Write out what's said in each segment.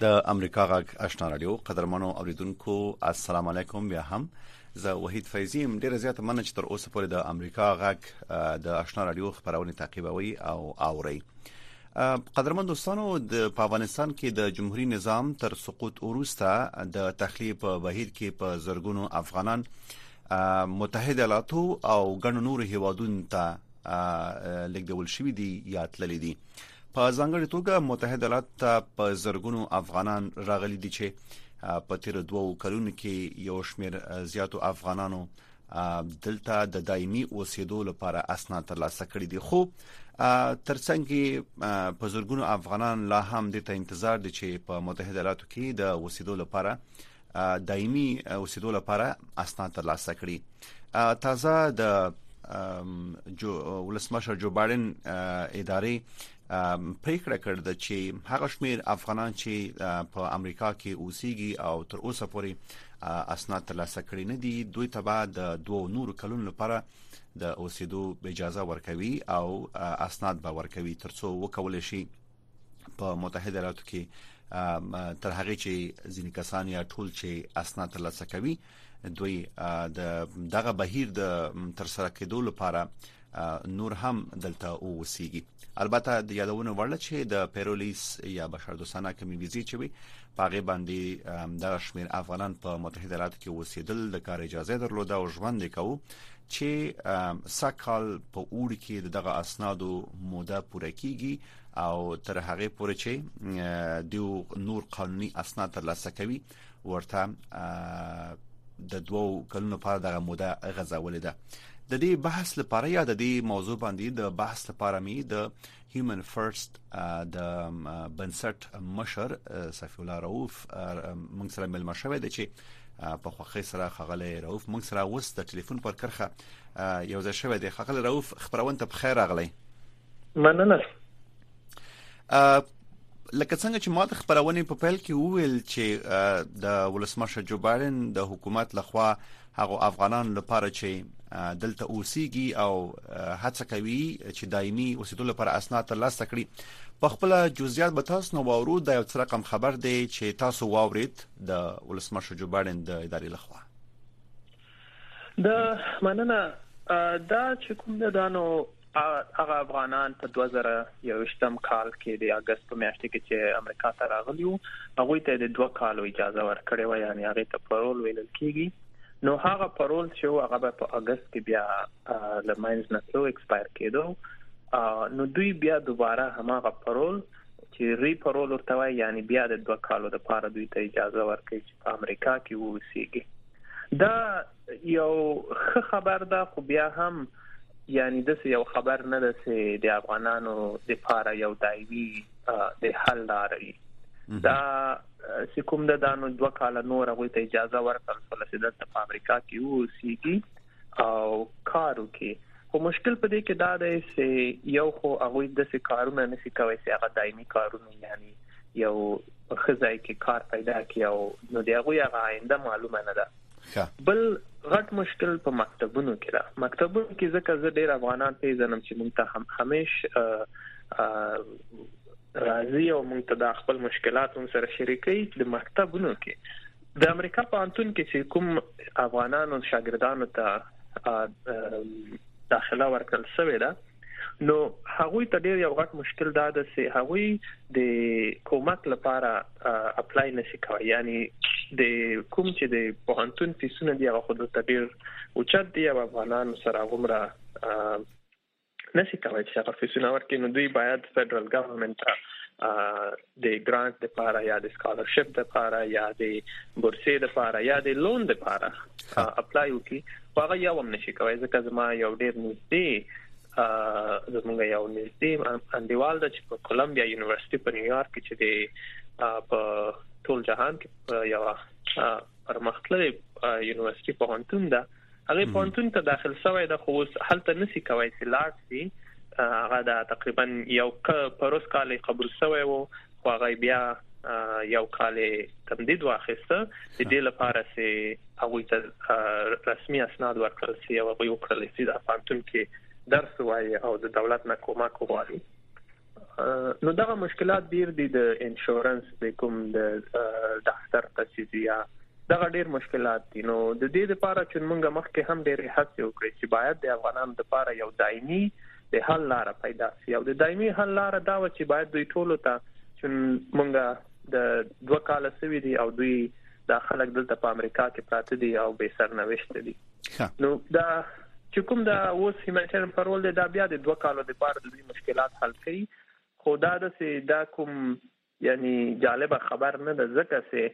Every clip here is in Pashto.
د امریکا غږ آشنا رادیو قدرمنو اوریدونکو السلام علیکم بیا هم زه وحید فیضی ام ډیره زیاته مننه چې تر اوسه پورې د امریکا غږ د آشنا رادیو خبرونه تعقیبوي او اوري قدرمن دوستانو د په افغانستان کې د جمهوریت نظام تر سقوط وروسته د تخلیه په بهیر کې په زرګونو افغانان متحده ایالاتو او ګڼ نور هیوادونو ته لګدول شوی دی یا تللی دی په ځانګړي توګه متحد ایالات ته په زرګونو افغانان راغلي دي چې په تیر دوو کلونو کې یو شمیر زیاتو افغانانو دلته د دایمي اوسېدو لپاره اسناد ترلاسه کړي دي خو ترڅنګ په زرګونو افغانان لا هم د ته انتظار دي چې په متحده ایالاتو کې د اوسېدو لپاره دایمي اوسېدو لپاره اسناد ترلاسه کړي تازه د جو ولسمشر جو بایدن ادارې پریکړه کړې چې هغه شمیر افغانان چې په امریکا کې اوسېږي او تر اوسه پورې اسناد ترلاسه کړي نه دي دوی ته به د دوه نور کلونو لپاره د اوسېدو اجازه ورکوي او اسناد به ورکوي ترڅو وکول شي په متحده ایالاتو کې تر هغه چې ځینې کسان یا ټول چې اسناد ترلاسه کوي دوی د دغه بهیر د تر سره کېدو لپاره نور هم دلته اوسېږي البته د یادونه وړ چې د پیرولیس یا بشر دوستانه کمی ویزه چې وي پاغه باندې د شمیر افغانان په متحده ایالاتو کې اوسېدل د کار اجازه درلوده او ژوند وکاو چې سکهال په اوړي کې دغه اسنادو موده پوره کیږي او تر هغه پورې چې دیو نور قانوني اسناد ترلاسه کوي ورته د دوو کلونو لپاره دغه موده غځولې ده د دې بحث لپاره یا د دې موضوع باندې د بحث لپاره می د هیومن فرست د بنسټ مشر صفی الله رؤف موږ سره مل مشوي د چې په خوخه سره خغله رؤف موږ سره اوس د ټلیفون پر کرخه یو ځای شوی دی خغله رؤف خبرونه ته بخیر اغلی مننه لکه څنګه چې ما د خبرونې په پیل کې وویل چې د ولسمشر جو بایدن د حکومت لخوا هغه افغانان لپاره چې دلته اوسېږي او هڅه کوي چې دایمي اوسېدو لپاره اسناد ترلاسه کړي په خپل جزئیات به تاسو نو وورو د یو څه رقم خبر دی چې تاسو واورید د ولسمشر جو بایدن د ادارې لخوا د مننه دا چې کوم د دانو هغه افغانان په 2021م کال کې د اگست په میاشت کې چې امریکا ته راغلي وو هغه ته د دوه کالو اجازه ورکړې و یعنی هغه ته پرول ویل کیږي نو هغه پرول چې هغه په اگست کې بیا لمنځ نه تلو ایکسپایر کېدو نو دوی بیا دوباره هماغه پرول چې ری پرول ورته وایي یعنی بیا د دوه کالو لپاره دوی ته اجازه ورکړي امریکا کې ووسیږي دا یو ښه خبر ده خو بیا هم یعنی د یو خبر نه ده چې د افغانانو د پاره یو دایوي د حل لاري دا چې کوم د دانو دوه کال نور غوي ته اجازه ورکړل شو چې د امریکا کې وو سیدي او کار وکړي خو مشکل په دې کې دا دی چې یو خو هغه د څه کارونه نشي کوي چې هغه دایمي کارونه یعنی یو په خزای کې کار پیدا کړي او نو دی هغه هغه آینده معلومه نه ده بل غټ مشکل په مکتبونو کې ده مکتبونو کې ځکه زه ډیر افغانان پیژنم چې مونږ ته هم همیش راځي او موږ ته د خپل مشکلاتو سره شریکي د مکتبونو کې د امریکا پوهنتون کې چې کوم افغانانو شاګردانو ته داخله ورکړل شوې ده نو هغوی ته ډیر یو غټ مشکل دا ده چې هغوی د کومک لپاره اپلای نشي کوي یعنی د کوم چې د پوهنتون فیسونه دی هغه خود ته ډیر اوچت دی او افغانانو سره غومره نشي کولای چې هغه فیسونه ورکړي نو دوی باید فدرال ګورنمنت ته د ګرانټ د پاره یا د سکالرشپ د پاره یا د بورسې د پاره یا د لون د پاره اپلای وکي هغه یو هم نشي کوي ځکه زما یو ډیر نږدې زمونږ یو نږدې انډیوال د چې په کولمبیا یونیورسيټي په نیویارک کې چې د په ټول جهان کې یو پرمختللې یونیورسيټي په هانتون ده هغه پونتون ته داخل شوی د خو اوس هلته نسی کوي چې لاړ شي هغه دا تقریبا یو پروس کال قبول شوی وو خو هغه بیا یو کال تمدید واخیسته د دې لپاره چې هغه ته رسمي اسناد ورکړل شي او هغه وکړل شي د پونتون کې درس وایي او د دولت نه کومک وغواړي نو دغه مشکلات ډیر دي د انشورنس د کوم د دفتر تاسیس یا دغه ډیر مشکلات دي نو د دې لپاره چې موږ مخکې هم ډیر هڅه وکړي چې باید د افغانانو لپاره یو دایمي د حل لار پیدا شي او د دایمي حل لار دا و چې باید دوی ټولو ته چې موږ د دوه کال سوي دي او دوی دا خلک دلته په امریکا کې پراته دي او به سرنوشت دي نو دا چې کوم دا اوس هیومانټرین پرول دی دا بیا د دوه کالو د پاره د دوی مشکلات حل کوي خو دا د سي دا کوم یعنی جالب خبر نه ده ځکه سي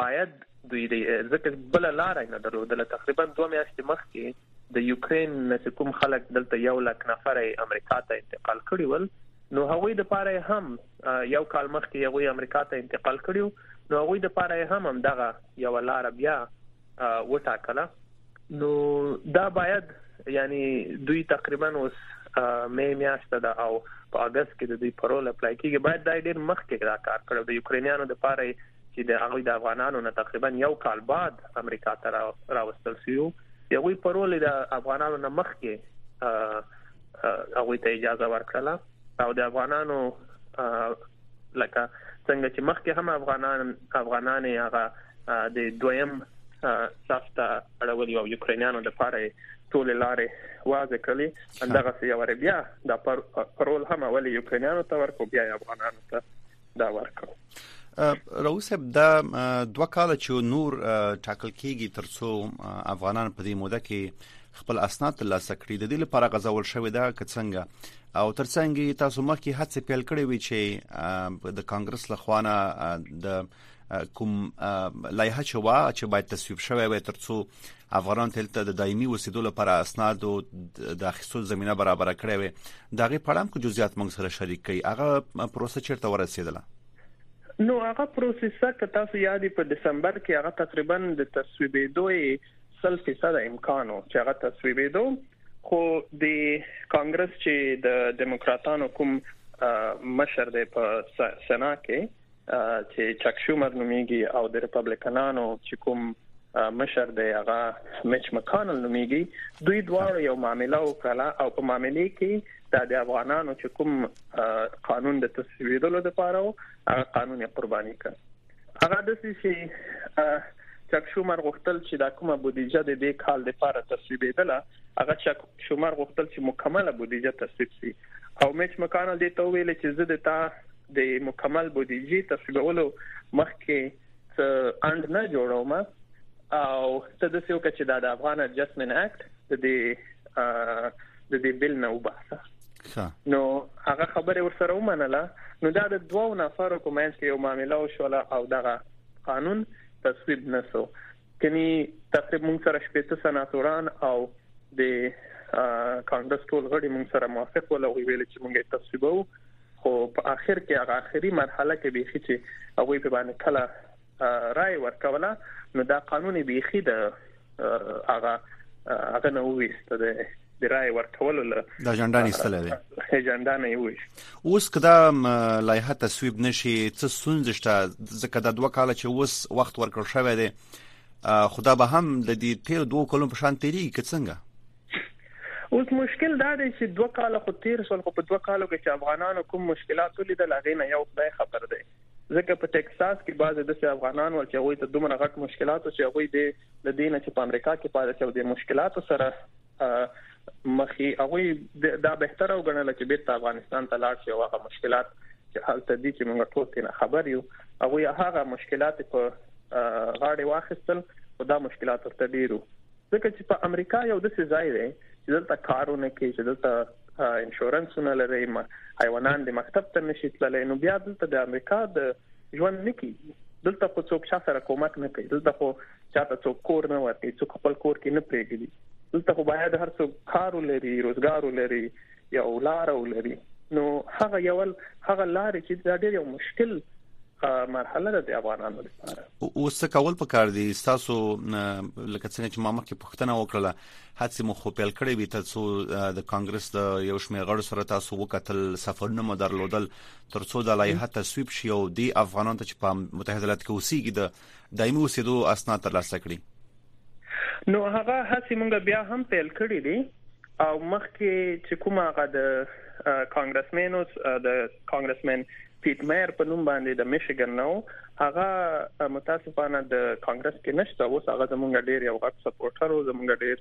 باید دوی د ځکه بل لار نه درلودله تقریبا دوه میاشتې مخکې د یوکرين چې کوم خلک دلته یو لک نفر امریکا ته انتقال کړي ول نو هغوی د پاره هم یو کال مخکې هغوی امریکا ته انتقال کړیو نو هغوی د پاره هم هم دغه یو لار بیا وټاکله نو دا باید یعنی دوی تقریبا اوس مې میاشت ده او په اگست کې د دوی پرول اپلای کیږي باید دا ډیر مخکې دا کار کړو د یوکرینیانو د پاره چې د هغه د افغانانو نه تقریبا یو کال بعد امریکا ته راوستل شو یوې پرول د افغانانو نه مخکې هغه ته اجازه ورکړه او د افغانانو لکه څنګه چې مخکې هم افغانان افغانان هغه د دویم صف ته اړولې او یوکرینانو لپاره ټول لارې واځ کړلې اندغه سي یو بیا د پرول هم اول یوکرینانو ته ورکو بیا افغانانو ته دا ورکو روسب دا دوه کال چې نور ټاکل کیږي ترڅو افغانان په دې موده کې خپل اسناد ترلاسه کړي د دې لپاره غزول شوې ده که څنګه او ترڅنګ تاسو مخکې هڅه پیل کړې وي چې د کانګرس لخوانه د کوم لایحه چې وا چې باید تصویب شوی وي ترڅو افغانان تلته د دایمي وسیدو لپاره اسناد او د اخیستو زمينه برابر کړې وي دا غي پړم کو جزئیات موږ سره شریک کړي هغه پروسه چیرته ورسېدله نو هغه پروسیسه که تاسو یادې په دسمبر کې هغه تقریبا د تصویبېدو سل فیصد امکان و چې هغه تصویبېدو خو د کانګرس چې د دیموکراتانو کوم مشر دی په سنا کې چې چک شومر نوميږي او د ریپبلیکنانو چې کوم مشر دی هغه میچ مکانل نوميږي دوی دواړو یو معامله وکړه او په معاملې کې د افغانانو چې کوم قانون د تصویرولو لپاره او هغه قانون یې قرباني کړ هغه د سیسي چک شومر غوښتل چې دا کومه بودیجه د دې کال لپاره تصویبېدله هغه چک شومر غوښتل چې مکمله بودیجه تصویب شي او میچ مکانل دې ته ویل چې زه د تا د مکمل بودیجې تصویبولو مخکې څه اند نه جوړوم او څه د سیو کچې د افغان اډجستمنټ اکټ د دې د دې بل نه وباسه نو هغه خبره ورسره ومنله نو دا د دوو نفرو په منځ کې یو معاملې او شوله او دغه قانون تصویب نسو کني تقریبا موږ سره شپږ سناتوران او د کانګرس ټول غړي موږ سره موافق ول او ویل چې موږ تصویبو خو په اخر کې هغه اخري مرحله کې به چې هغه په باندې کله رائے ورکوله نو دا قانون به خي د هغه هغه نو ویست د رائے ورکولو له د اجنډا نه استل دی اجنډا نه ویست اوس که دا لایحه تصویب نشي څه ستونزې شته ځکه دا دوه کاله چې اوس وخت ورکړ شوی دی خدا به هم د دې تیر دوه کلونو په شان تیریږي که څنګه اوس مشکل دا دی چې دوه کاله خو تیر شول خو په دوه کالو کې چې افغانانو کوم مشکلات ولیدل هغه نه یو خدای خبر دی ځکه په ټکساس کې بعضې د افغانان ول چې وایي ته دومره غټ مشکلات چې وایي د دین چې په امریکا کې پاتې شو د مشکلاتو سره مخي هغه دا بهتره وګڼل چې بیرته افغانستان ته لاړ شي او هغه مشکلات چې حالت دي چې موږ ټول تینا خبر یو هغه هغه مشکلات په غاړه واخیستل او دا مشکلات ورته ډیرو ځکه چې په امریکا یو د څه ځای دی چې دلته کارونه کوي چې دلته انشورنسونه لري حیوانان د مکتب ته نشي تللی نو بیا دلته د امریکا د ژوند نکي دلته خو څوک شاسره کومک نه کوي دلته خو چاته څوک کور نه ورکړي څوک خپل کور کې نه پرېږدي دلته خو باید هر څوک کار ولري روزګار ولري یو لار ولري نو هغه یو هغه لار چې دا ډېر یو مشکل مرحله ده د افغانانو لپاره اوس څه کول پکار دي تاسو لکه څنګه چې ما مخکې پوښتنه وکړه هڅه مو خو پیل کړې وي تاسو د کانګرس د یو شمېر غړو سره تاسو وکتل سفرونه مو درلودل ترڅو د لایحه تصویب شي او د افغانانو ته چې په متحده ایالات کې اوسېږي د دایمي اوسېدو اسناد ترلاسه کړي. نو هغه هڅې موږ بیا هم پیل کړې دي او مخکې چې کوم هغه د کانګرسمینو د کانګرسمین پیټ میر په نوم باندې د میشیګن نه و هغه متاسفانه د کانګرس کې نشته اوس هغه زمونږ ډیر یو غټ سپورټر او زمونږ ډیر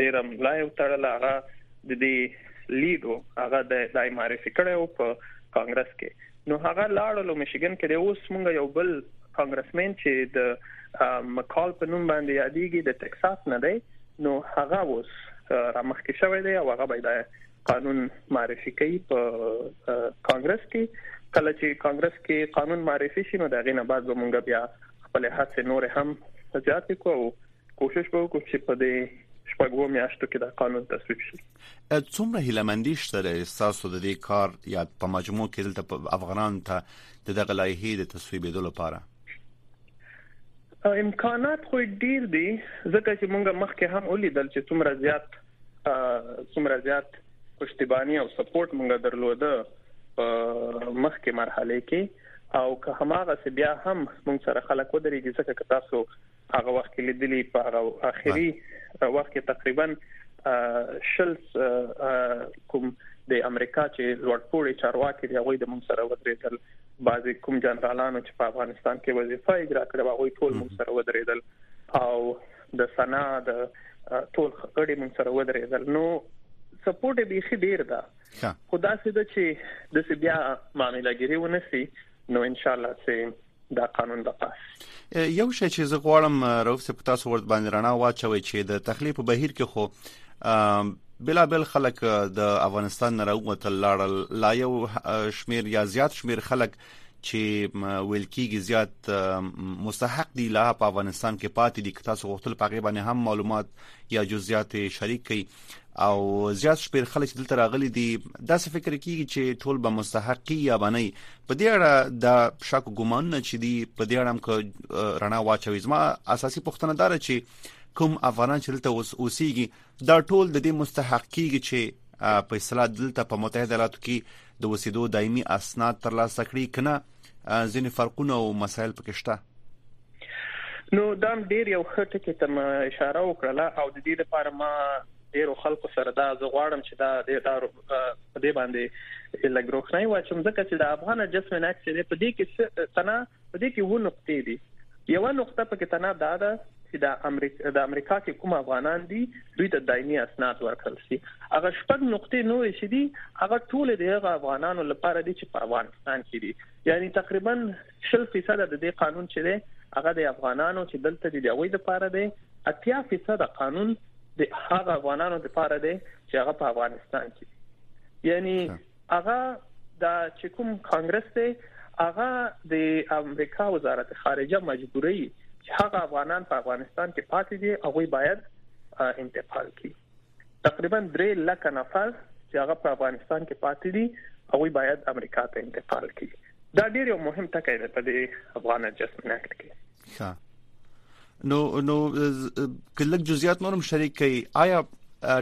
ډیر ملای وتړل هغه د دې لیډو هغه د دای معرفي کړو په کانګرس کې نو هغه لاړل او میشیګن کې دی اوس مونږ یو بل کانګرسمن چې د مکال په نوم باندې یادېږي د ټکساس نه دی نو هغه اوس رامخکې شوی دی او هغه باید قانون معرفي کوي په کانګرس کې کله چې کانګرس کې قانون معرفي شي نو دا غینه بعد به مونږ بیا خپل هڅه نور هم زیاتې کوو کوشش به وکړو چې په دې شپږو میاشتو کې دا قانون تصویب شي څومره هیلمندي شته د تاسو د دې کار یا په مجموع کې دلته افغانان ته د دغه لایحې د تصویبېدو لپاره امکانات خو ډیر دي ځکه چې مونږ مخکې هم ولیدل چې څومره زیات څومره زیات پشتیبانی او سپورټ مونږ درلوده مخکې مرحله کې او که هماغه بیا هم مونږ سره خلک ودرېږي ځکه که تاسو هغه وخت کې لیدلی په هغه اخیری وخت کې تقریبا شلس کوم د امریکا چې لوړپوړي چارواکي دی غوي د مون سره ودرېدل بعضی کوم جنرالانو چې په افغانستان کې وظیفه اجرا کړې و غوي ټول مون سره ودرېدل او د سنا د ټول غړي مون سره ودرېدل نو سپورټ به خې ډیر ده خدا سي د چې د بیا معاملګری ونسی نو ان شاء الله سي دا قانون د پاس یو شی چې زه غواړم روف سه پتا سورت باندې رڼا واچوي چې د تخلیه په بهیر کې خو بلا بل خلک د افغانستان نه راووتل لاړل لا یو شمیر یا زیات شمیر خلک چې ویل کیږي زیات مستحق دي لا په افغانستان کې پاتې دي که تاسو غوښتل پغې باندې هم معلومات یا جزئیات شریک کړئ او زیات شمیر خلک چې دلته راغلي دي دا څه فکر کیږي چې ټول به مستحقي یا باندې په دې اړه د شک ګمانونه چې دي په دې اړه هم که رڼا واچوي زما اساسي پوښتنه دا ده چې کوم افغانان چې دلته اوس اوسېږي دا ټول د دې مستحق کیږي چې په اصطلاح دلته په متحده ایالاتو کې د اوسېدو دایمي اسناد ترلاسه کړي که نه ځینې فرقونه او مسایل پکې شته؟ نو دا هم ډېر یو ښه ټکي ته مو اشاره وکړله او د دې لپاره ما ډېرو خلکو سره دا زه غواړم چې دا د دارو په دې باندې لګ روښنايي واچوم ځکه چې د افغان اډجسټمنټ اکټ دی په دې کې څه تنه په دې کې و نقطې دي یو نقطه په کې تنه دا ده چې د امریکا د امریکا کې کوم افغانان دي دوی ته دایمي اسناد ورکړل شي هغه شپږ نقطې نورې شې دي هغه ټول د هغه افغانانو لپاره دي چې په افغانستان کې دي یعنی تقریبا 100% د دې قانون چې دی هغه د افغانانو چې دلته دي د هغه لپاره دی 80% قانون د هغه افغانانو لپاره دی چې هغه په افغانستان کې یعنی هغه دا چې کوم کانګرس دی هغه د امریکا وزارت خارجه مجبوري چې هغه افغانان په افغانستان کې پاتې دي هغه باید انتقال کړي تقریبا 3 لک نفر چې هغه په افغانستان کې پاتې دي هغه باید امریکا ته انتقال کړي دا ډیر یو مهم ټکی دی په دې افغان اډجستمنټ اکټ کې ښه نو نو کله جزئیات نورم شریک کړئ آیا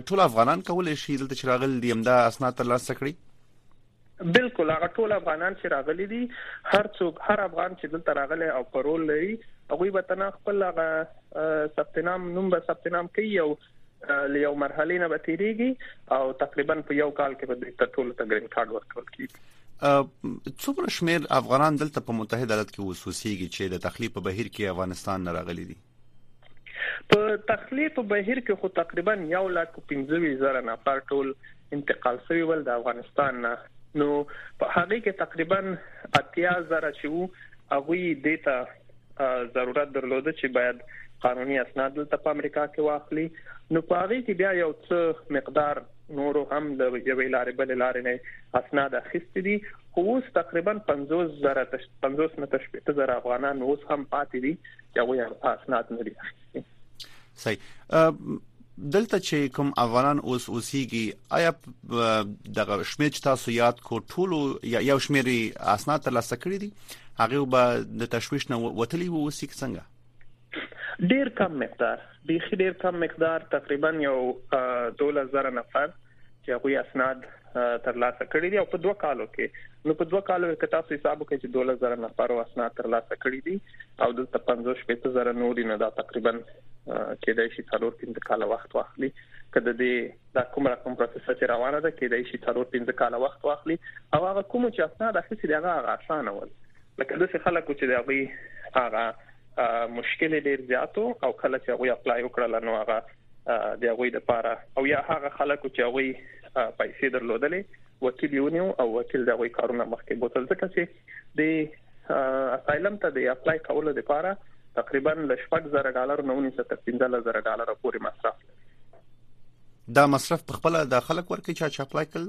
ټول افغانان کولای شي دلته چې راغلي دي همدا اسناد ترلاسه کړي بالکل هغه ټول افغانان چې راغلي دي هر څوک هر افغان چې دلته راغلی او پرول لري هغه به تنه خپل هغه ثبت نام نوم به ثبت نام کوي او له یو مرحله نه به تیریږي او تقریبا په یو کال کې به دوی ته ټول ته ګرین کارت ورکول کیږي څومره شمیر افغانان دلته په متحده ایالات کې وسوسیږي چې د تخلیه په بهیر کې افغانستان نه راغلي دي په تخلیه په بهیر کې خو تقریبا 1 لک 15 زره نفر ټول انتقال شوی ول د افغانستان نه نو په هغه کې تقریبا 80 زره چې وو هغه دیتا ضرورت درلوده چې باید قانوني اسناد دلته په امریکا کې واخلي نو په هغه کې بیا یو څه مقدار نورو هم له یوې لارې بلې لارې نه اسناد اخیستي دي خو اوس تقریبا 50 زره 50 نه تر 60 زره افغانان اوس هم پاتې دي چې هغه اسناد نه دي اخیستي صحیح دلته چې کوم افغانان اوس اوسېږي آیا دغه شمیر چې تاسو یاد کو ټولو یو شمیر اسناد تر لاسه کړی دي هغه به د تشویش نه وتلی وو اوسې څنګه ډیر کم مقدار بیخي ډیر کم مقدار تقریبا یو 12000 نفر چې هغوی اسناد ترلاسه کړي دي او په دوه کالو کې نو په دوه کالو کې تاسو حساب وکړئ چې 12000 نفر اسناد ترلاسه کړي دي او د 15000 نوري نه دا تقریبا کېدای شي څلور پنځه کاله وخت واخلي کله دې دا کوم رقم پروسس چې روانه ده کېدای شي څلور پنځه کاله وخت واخلي او هغه کوم چې اسناد اخیستي دی هغه اسانه ول لکه د څه خلکو چې دا وی هغه مشکل ډیر زیاتو او کله چې هغه اپلای وکړل نو هغه د هغوی د پاره او یا هغه خلک چې هغوی پیسې درلودلې وکیل یې ونیو او وکیل د هغوی کارونه مخکې بوتل ځکه چې د اسایلم ته د اپلای کولو لپاره تقریبا له 16000 ډالر نه ونیسه تر 15000 ډالر پورې مصرف دا مصرف په خپل د خلک ورکې چا چې اپلای کړل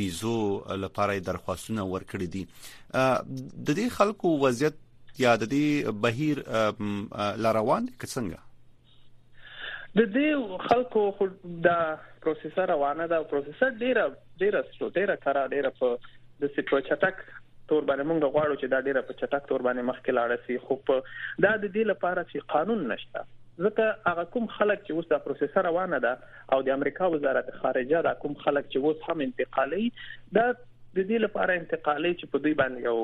ویزو لپاره یې درخواستونه ورکړي دي د دې خلکو وضعیت یا د دې بهیر لا روان دي که څنګه د دې خلکو خو دا پروسیسر روانه ده پروسیسر ډیره ډیره سلو ډیره کرا ډیره په د سټرو چټک تور باندې مونږ غواړو چې دا ډیره په چټک تور باندې مخکې لاړ شي خو په دا د دې لپاره چې قانون نشته ځکه هغه کوم خلک چې اوس دا پروسیسر روانه ده او د امریکا وزارت خارجه دا کوم خلک چې اوس هم انتقالي دا د دې لپاره انتقالي چې په دوی باندې یو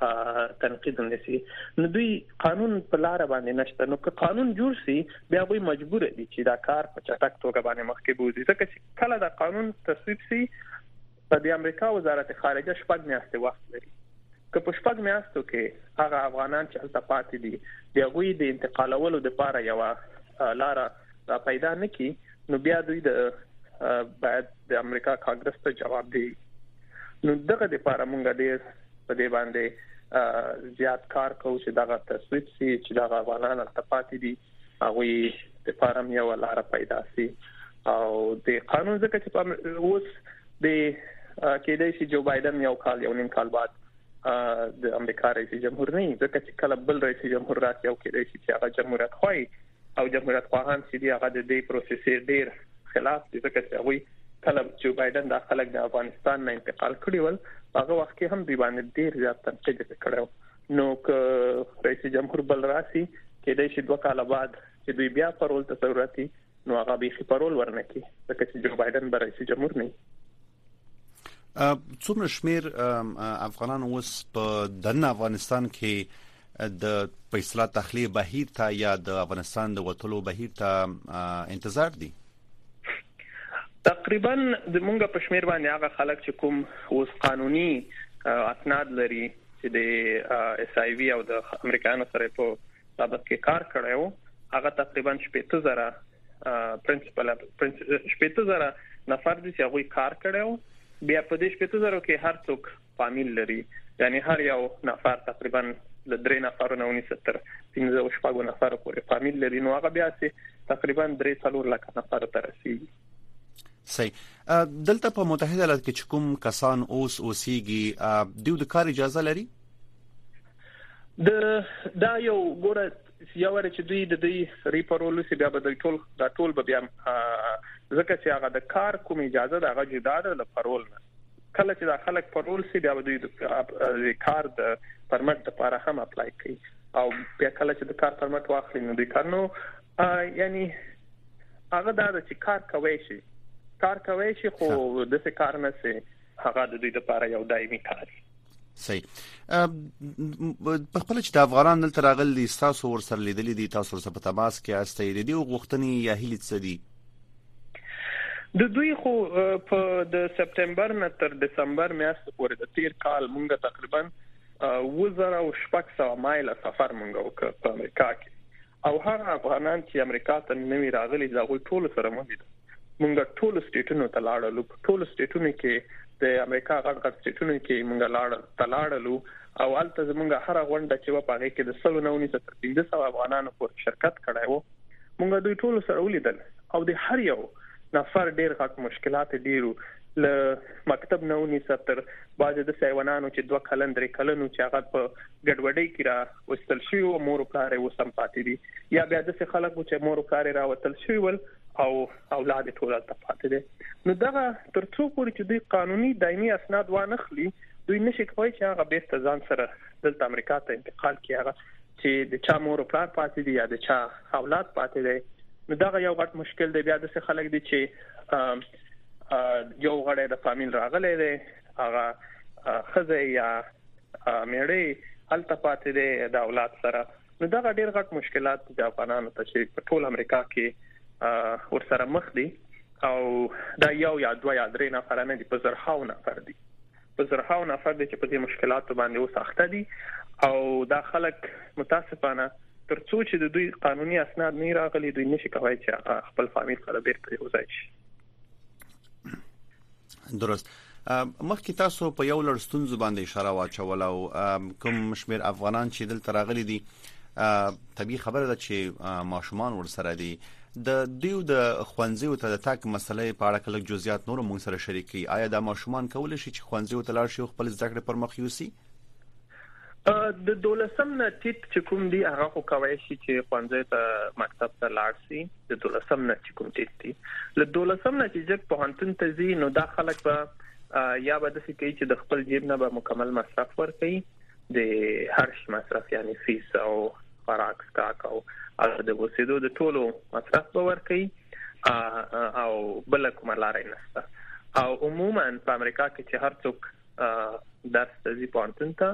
تنقید ونسی نو دوی قانون په لار باندې نشته نو که قانون جوړ شي بیا به مجبور دي چې دا کار په چټک توګه باندې مخکې بوزي ځکه چې کله دا قانون تصویب شي په د امریکا وزارت خارجه شپږ میاشتې وخت لري که په شپږ میاشتو کې هغه افغانان چې هلته پاتې دي د هغوی د انتقالولو لپاره یو لار را پیدا نکړي نو بیا دوی د باید د امریکا کانګرس ته جواب دی نو دغه لپاره مونږ ډیر په دې باندې زیات کار کوو چې دغه تصویب سي چې دغه افغانان هلته پاتې دي هغوی لپاره هم یو لار پیدا شي او د قانون ځکه چې په اوس د کېدای شي جو بایدن یو کال یو نیم کال بعد د امریکا رئیس جمهور نه ځکه چې کله بل رئیس جمهور راشي او کېدای شي چې هغه جمهوریت خوای او جمهوریت خواهان چې دی هغه د دې پروسې ډیر خلاف دي ځکه چې هغه کله جو بایدن د خلک د افغانستان نه انتقال کړی ول هغه وخت هم دی باندې ډیر زیات تنقید کړو نو که رئیس جمهور بل راسي کې د شي دوه کال بعد چې دوی بیا پرول ته ضرورت دي نو هغه به خي پرول ورنکي ځکه چې جو بایدن به رئیس جمهور نه څومره شمیر افغانان اوس په دنه افغانستان کې د په اصطلاح تخلیه بهیر ته یا د افغانستان د وټلو بهیر ته انتظار دي تقریبا زمونږ په شمیر باندې هغه خلک چې کوم اوس قانوني اسناد لري چې د اس آی وی او د امریکایانو سره په بابت کې کار کړی وو هغه تقریبا 15000 زره پرنسپل پرنسپل 15000 زره نفر دي چې هغه کار کړی وو بیا په دې 15000 زره کې هر څوک فامیل لري یعنی هر یو نفر تقریبا له درې نفرو نه ونیسه تر 15 او شپږو نفرو پورې فامیل لري نو هغه بیا سي تقریبا 3 څلور لک نفر ته رسیدي صحیح دلته په متحده ایالات کې کوم کسان اوس اوسېږي دوی د کار اجازه لري د دا یو ګوره یو ور چې دوی د دې ریپرولو سی بیا بدل ټول دا ټول به بیا ځکه چې هغه د کار کوم اجازه د هغه جدا ده له پرول نه کله چې دا خلک پرول سي بیا به دوی د کار د پرمټ لپاره هم اپلای کوي او بیا کله چې د کار پرمټ واخلي نو دوی کار نو یعنی هغه دا چې کار کوي شي کار کوي شي خو د څه کار نه سي هغه د دوی لپاره یو دایمي کار دی صحیح په خپل چې د افغانان دلته راغلي تاسو ورسره لیدلې دي تاسو ورسره په تماس کې استې دي او غوښتنې یا هلي څه دي د دوی خو په د سپټمبر نه تر دسمبر میاشتې پورې د تیر کال مونږ تقریبا 2600 مایل سفر مونږ وکړ په امریکا کې او هغه افغانان چې امریکا ته نوی راغلي دا غوي ټول سره مونږ دي مونږ ټول سټیټونو ته لاړلو په ټول سټیټونو کې د امریکا غټ غټ سټیټونو کې مونږ لاړل تلاړلو او الته زمونږ هر غونډه چې په هغه کې د سلو نه ونی تر 1500 افغانانو پورې شرکت کړای وو مونږ دوی ټول سره ولیدل او د هر یو نفر ډیر غټ مشکلات ډیرو ل مکتب نه ونی ستر بعضې د سیوانانو چې دوه کلن درې کلنو چې هغه په ګډوډۍ کې را وستل شوی او مور پلار یې وسم پاتې دي یا بیا د څه خلک چې مور پلار یې را وتل شوی ول او اولاد ټول ته پاتې دي نو دغه ترڅو پورې چې دوی قانوني دایمي اسناد وانخلي دوی نشي کوي چې هغه بیرته ځان سره دلته امریکا ته انتقال کړي هغه چې د چا مور او پلار پاتې دي یا د چا اولاد پاتې دی نو دغه یو غټ مشکل دی بیا د څه خلک دي چې یو غړی د فامیل راغلی دی هغه خزه یا میړې هلته پاتې دی د اولاد سره نو دا ډیر غټ مشکلات د افغانانو ته چې په ټول امریکا کې ورسره مخ دي او دا یو یا دوه یا درې نفر نه دي په زرهاو نفر دي په زرهاو نفر دي چې په دې مشکلاتو باندې اوس اخته دي او دا خلک متاسفانه ترڅو چې د دوی قانوني اسناد نه راغلي دوی نشي کولای چې هغه خپل فامیل سره بیرته یو ځای شي درست مخکې تاسو په یو لړ ستونزو باندې اشاره واچوله او کوم شمیر افغانان چې دلته راغلي دي طبیعي خبره ده چې ماشومان ورسره دي د دیو د خوانځیو ته د تک مسلې په اړه کله جزئیات نور مونږ سره شریک کړي آیا دا ماشومان کول شي چې خوانځیو ته لاړ شي او خپل زده کړې پر مخ یوسي د دولسم نه ټیټ چې کوم دی هغه خو کوي شي چې خوانځي ته مکتب ته لاړ شي د دولسم نه چې کوم ټیټ دی له دولسم نه چې جک په هانتون ته ځي نو دا خلک به یا به د سې کوي چې د خپل جیب نه به مکمل مصرف ورکړي د هر شي مصرف یعنی فیس او خوراک سکاک او د وسیدو د ټولو مصرف به ورکړي او بل کومه لار نه شته او عموما په امریکا کې چې هر څوک درس ته ځي پانتون ته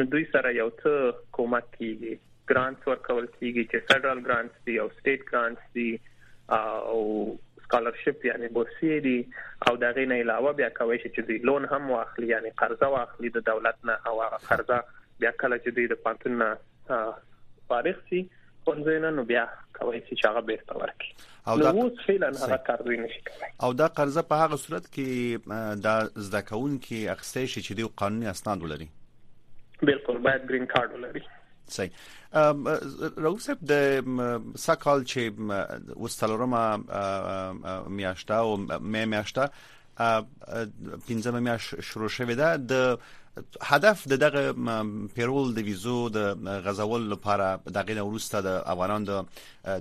نو دوی سره یو څه کومک کیږي ګرانټس ورکول کیږي چې فدرال ګرانټس دي او سټیټ ګرانټس دي او سکالرشپ یعنی بورسیه دي او دا غي نه علاوه بیا کوي چې دوی لون هم واخلي یعنی قرضه واخلي د دولت نه او هغه قرضه بیا کله چې دوی د پانتون نه فارغ شي خونځې نه نو بیا کوي چې هغه بیرته ورکړي او دا اوس فعلا هغه کار دوی نشي کوي او دا قرضه په هغه صورت کې دا زده کون کې اخستې شي چې د قانوني اسناد ولري بالکل باید ګرین کارت ولري صحیح رؤف صاحب د سکهال چې وستلورمه میاشته او مې میاشته پنځمه میاش شروع شوې ده د هدف د دغه پیرول د ویزو د غزول لپاره دغه نورسته د افغانان د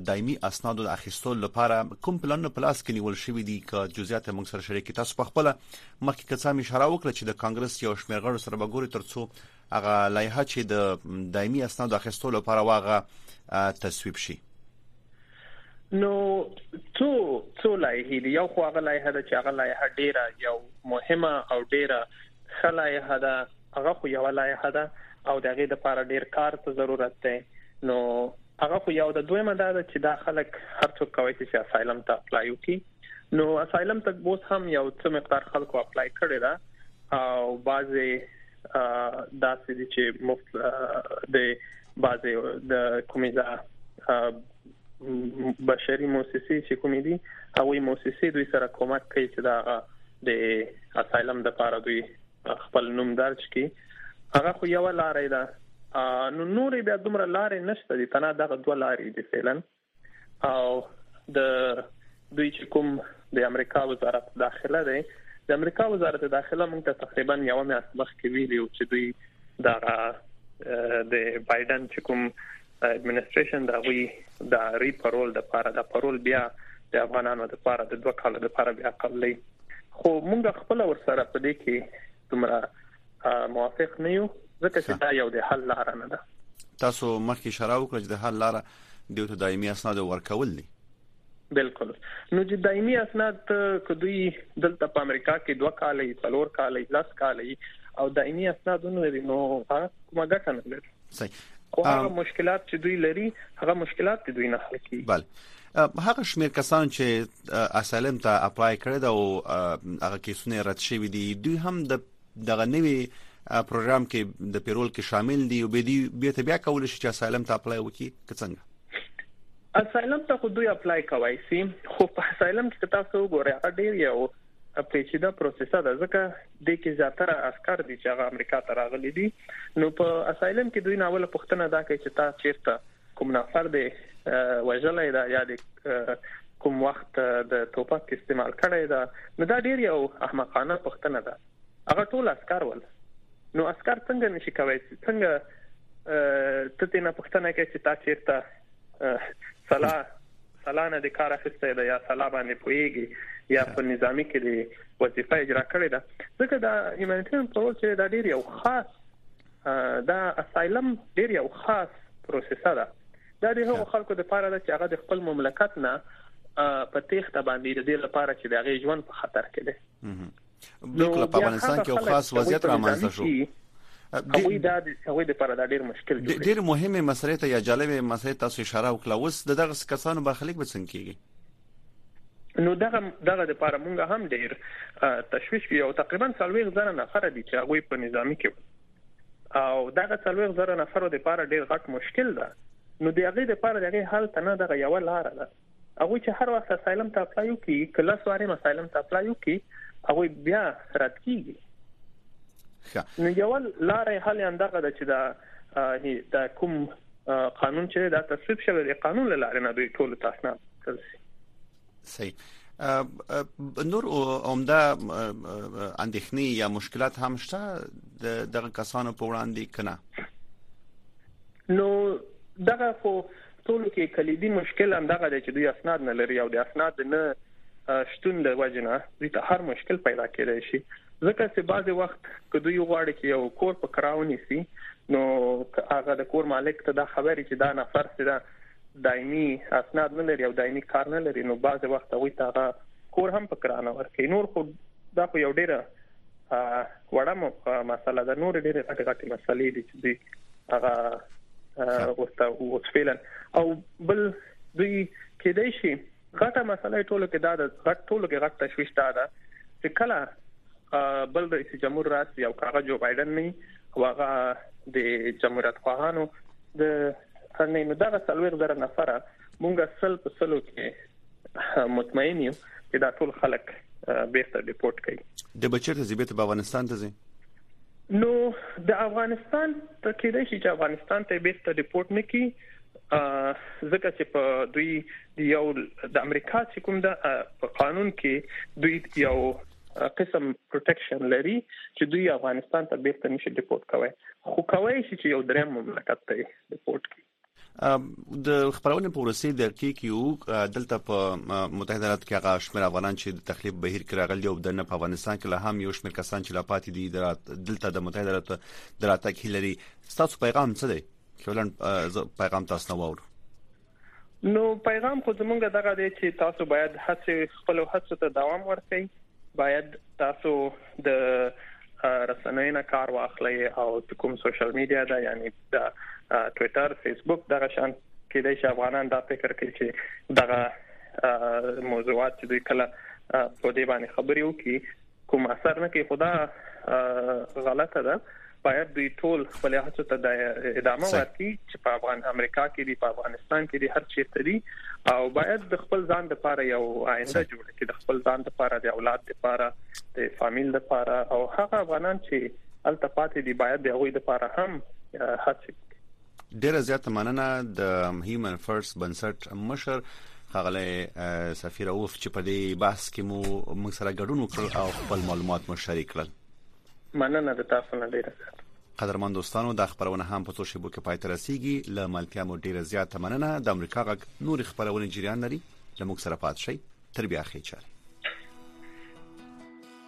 دایمي اسنادو د اخیستو لپاره کوم پلان په لاس کې نیول شوی دی که جزئیات موږ سره شریک تاسو په خپل مخکې کڅام اشاره وکړه چې د کانګرس یو شمېر غړو سره بګوري ترڅو هغه لایحه چې د دایمي اسنادو اخیستو لپاره واغه تصویب شي نو څو څو لایحې دي یو خو هغه لایحه ده چې هغه لایحه ډیره یو مهمه او ډیره ښه لایحه ده هغه خو یو لایحه ده او دغه د لپاره ډیر کار ته ضرورت دی نو هغه خو یو د دویمه ده چې دا خلک هر څوک کوي چې اسایلم ته اپلای وکړي نو اسایلم ته اوس هم یو څه مقدار خلکو اپلای کړی دا او بعضي دا سړي چې مفت د بعضي د کومېزه بشري موسسې چې کومې دي هغه موسسې دوی سره کومک کوي چې دا د اسایلم د پاره دوی خپل نوم درج کړي هغه خو یو لارې ده نو نورې بیا دومره لارې نشته دي تنه دغه دوه لارې دي فعلا او د دوی چې کوم د امریکا وزارت داخله دی د امریکا وزارت داخله موږ ته تقریبا یو میاشت مخکې ویلي و چې دوی دا د بایدن چې کوم اډمنستریشن دا وی دا ری پرول د پاره د پرول بیا د افغانانو د پاره د دوه کال د پاره بیا قبلې خو موږ خپل ورسره په دې کې تمره موافق نه یو ځکه چې دا یو د حل لار نه ده تاسو مخکې شراو کړ چې د حل لار د یو دایمي اسناد ورکول دي بالکل نو چې دایمي اسناد کدوې دلته په امریکا کې دوه کالې څلور کالې لاس کالې او دایمي اسناد نو کومه ګټه نه لري صحیح خو هغه مشکلات چې دوی لري هغه مشکلات چې دوی نه حل کوي بله هغه شمیر کسان چې اسالم ته اپلای کړی دا او هغه کیسونه رد شوی دي دوی هم د دغه نوي پروګرام کې د پیرول کې شامل دي او به دي به ته بیا کول شي چې اسالم ته اپلای وکړي که څنګه اسالم ته خو دوی اپلای کوي سي خو په اسالم کې تاسو وګورئ هغه ډیر یو پیچیده پروسیسه ده ځکه دې کې زیاتره عسکر دي چې هغه امریکا ته راغلي دي نو په اسایلم کې دوی ناوله پښتنه دا کوي چې تا چیرته کوم نفر دی وژلای دا یا دې کوم وخت د توپک استعمال کړی دا نو دا ډیر یو احمقانه پښتنه ده هغه ټول عسكر ول نو عسكر څنګه نشي کوي څنګه ته تینا پښتنه کوي چې تا چیرته سلا سلا نه دې کار اخیستی ده یا سلا باندې پوهیږي یا په نظامی کې دې وظیفه اجرا کړې ده ځکه دا هیومانیټریان پرول چې دا ډیر یو خاص دا اسایلم ډیر یو خاص پروسیسه ده دا د هغو خلکو لپاره ده چې هغه د خپل مملکت نه په تیښته باندې د دې لپاره چې د هغه ژوند په خطر کې دی بالکل په افغانستان کې یو خاص وضعیت رامنځته شو هغه دا د هغه لپاره دا ډیر مشکل دی ډیر مهمه مسله ته یا جالبه مسله تاسو اشاره وکړه اوس دغه کسانو برخلیک به څنګه کیږي نو دغه دغه لپاره مونږ هم ډیر تشویش یو تقریبا سلوي غزنه نفر دي چې هغه په نظامی کې او دغه سلوي غزنه نفر د لپاره ډیر غټ مشکل ده نو دغه لپاره دغه حل ته نه دغه یو لار ده هغوی چې هر وخت اسایلم ته اپلای وکړي که لس وارې مسایلم ته اپلای وکړي هغوی بیا رد کیږي نو یو لارې حل اندغه د چې دا د کوم قانون چې دا تصویب شوی دی قانون لاره نه دوی ټول تاسو نه تلسي صحیح نور عمده اندېښنې یا مشکلات هم شته د دغه کسانو په وړاندې کنه نو دغه خو ټولو کې کلیدي مشکل همدغه دی چې دوی اسناد نه لري او د اسناد د نه شتون له وجې نه دوی ته هر مشکل پیدا کېدای شي ځکه چې بعضې وخت که دوی وغواړي چې یو کور په کرا ونیسي نو هغه د کور مالک ته دا خبرې چې دا نفر چې دا دایمي اسناد نه لري او دایمي کار نه لري نو بعضې وخت هغوی ته هغه کور هم په کرا نه ورکوي نور خو دا خو یو ډېره وړه مسله ده نور ډېر غټ غټ مسلې دي چې هغه ورته وڅفیلن او بل دوی کېدای شي غټه مسله ټولو کې دا د غټ ټولو کې غټ تشويش دا ده چې کله بل رئیس جمهور راس یو کاغه جو بایدن نه واغه د جمهوریت خواهانو د څنګه نو دا څلويغ زره نفره مونږه سل په سلو کې مطمئن یو چې دا ټول خلک بیرته ډیپورت کړي د بچر ته زیبت په افغانستان ته ځي نو د افغانستان ته کېدای شي چې افغانستان ته بیرته ډیپورت نکي ځکه چې په دوی د یو د امریکا چې کوم د په قانون کې دوی یو قسم پروتکشن لري چې دوی افغانستان ته بیرته نشي ډیپورت کوي خو کوي چې یو دریم مملکت ته ډیپورت کړي د خبرونه په ورسې د کې کیو دلته په متحده ایالاتو کې هغه شمیر افغانان چې د تخلیب بهیر کې راغلي او د نه په افغانستان کې له هم یو شمیر کسان چې لا پاتې دي دلته د متحده ایالاتو دراتک هلري تاسو پیغام څه دی کولن پیغام تاسو نه وورو نو پیغام خو زمونږ دغه دی چې تاسو باید هڅه خپل هڅو ته دوام ورکړئ باید تاسو د رسنیو نه کار واخلئ او کوم سوشل میډیا دا یعنی د ټویټر فیسبوک دغه شان کېدای شي افغانان دا فکر کوي چې دغه موضوعات چې دوی کله په دې باندې خبرې وکړي کوم اثر نه کوي خدا غلطه ده باید دوی ټول خپل هڅو ته د ادامه ورکړي چې په افغان امریکا کې دی په افغانستان کې دی هر چیرته دی او باید د خپل ځان لپاره یو آینده جوړ کړي د خپل ځان لپاره د اولاد لپاره د فامیل لپاره او هغه افغانان چې هلته پاتې دي باید د هغوی لپاره هم هڅې وکړي ډیره زیاته مننه د هیومن فرست بنسټ مشر خغله سفیر اوف چې په دې بحث کې مو موږ سره ګډون وکړ او خپل معلومات مو شریک کړل مننه د تاسو نه ډیره زیاته قدرمن دوستانو د خبرونه هم په څو شیبو کې پای ته رسیدي ل ملتیا مو ډیره زیاته مننه د امریکا غږ نور خبرونه جریان لري لمک سره پات شي تر بیا خې چاره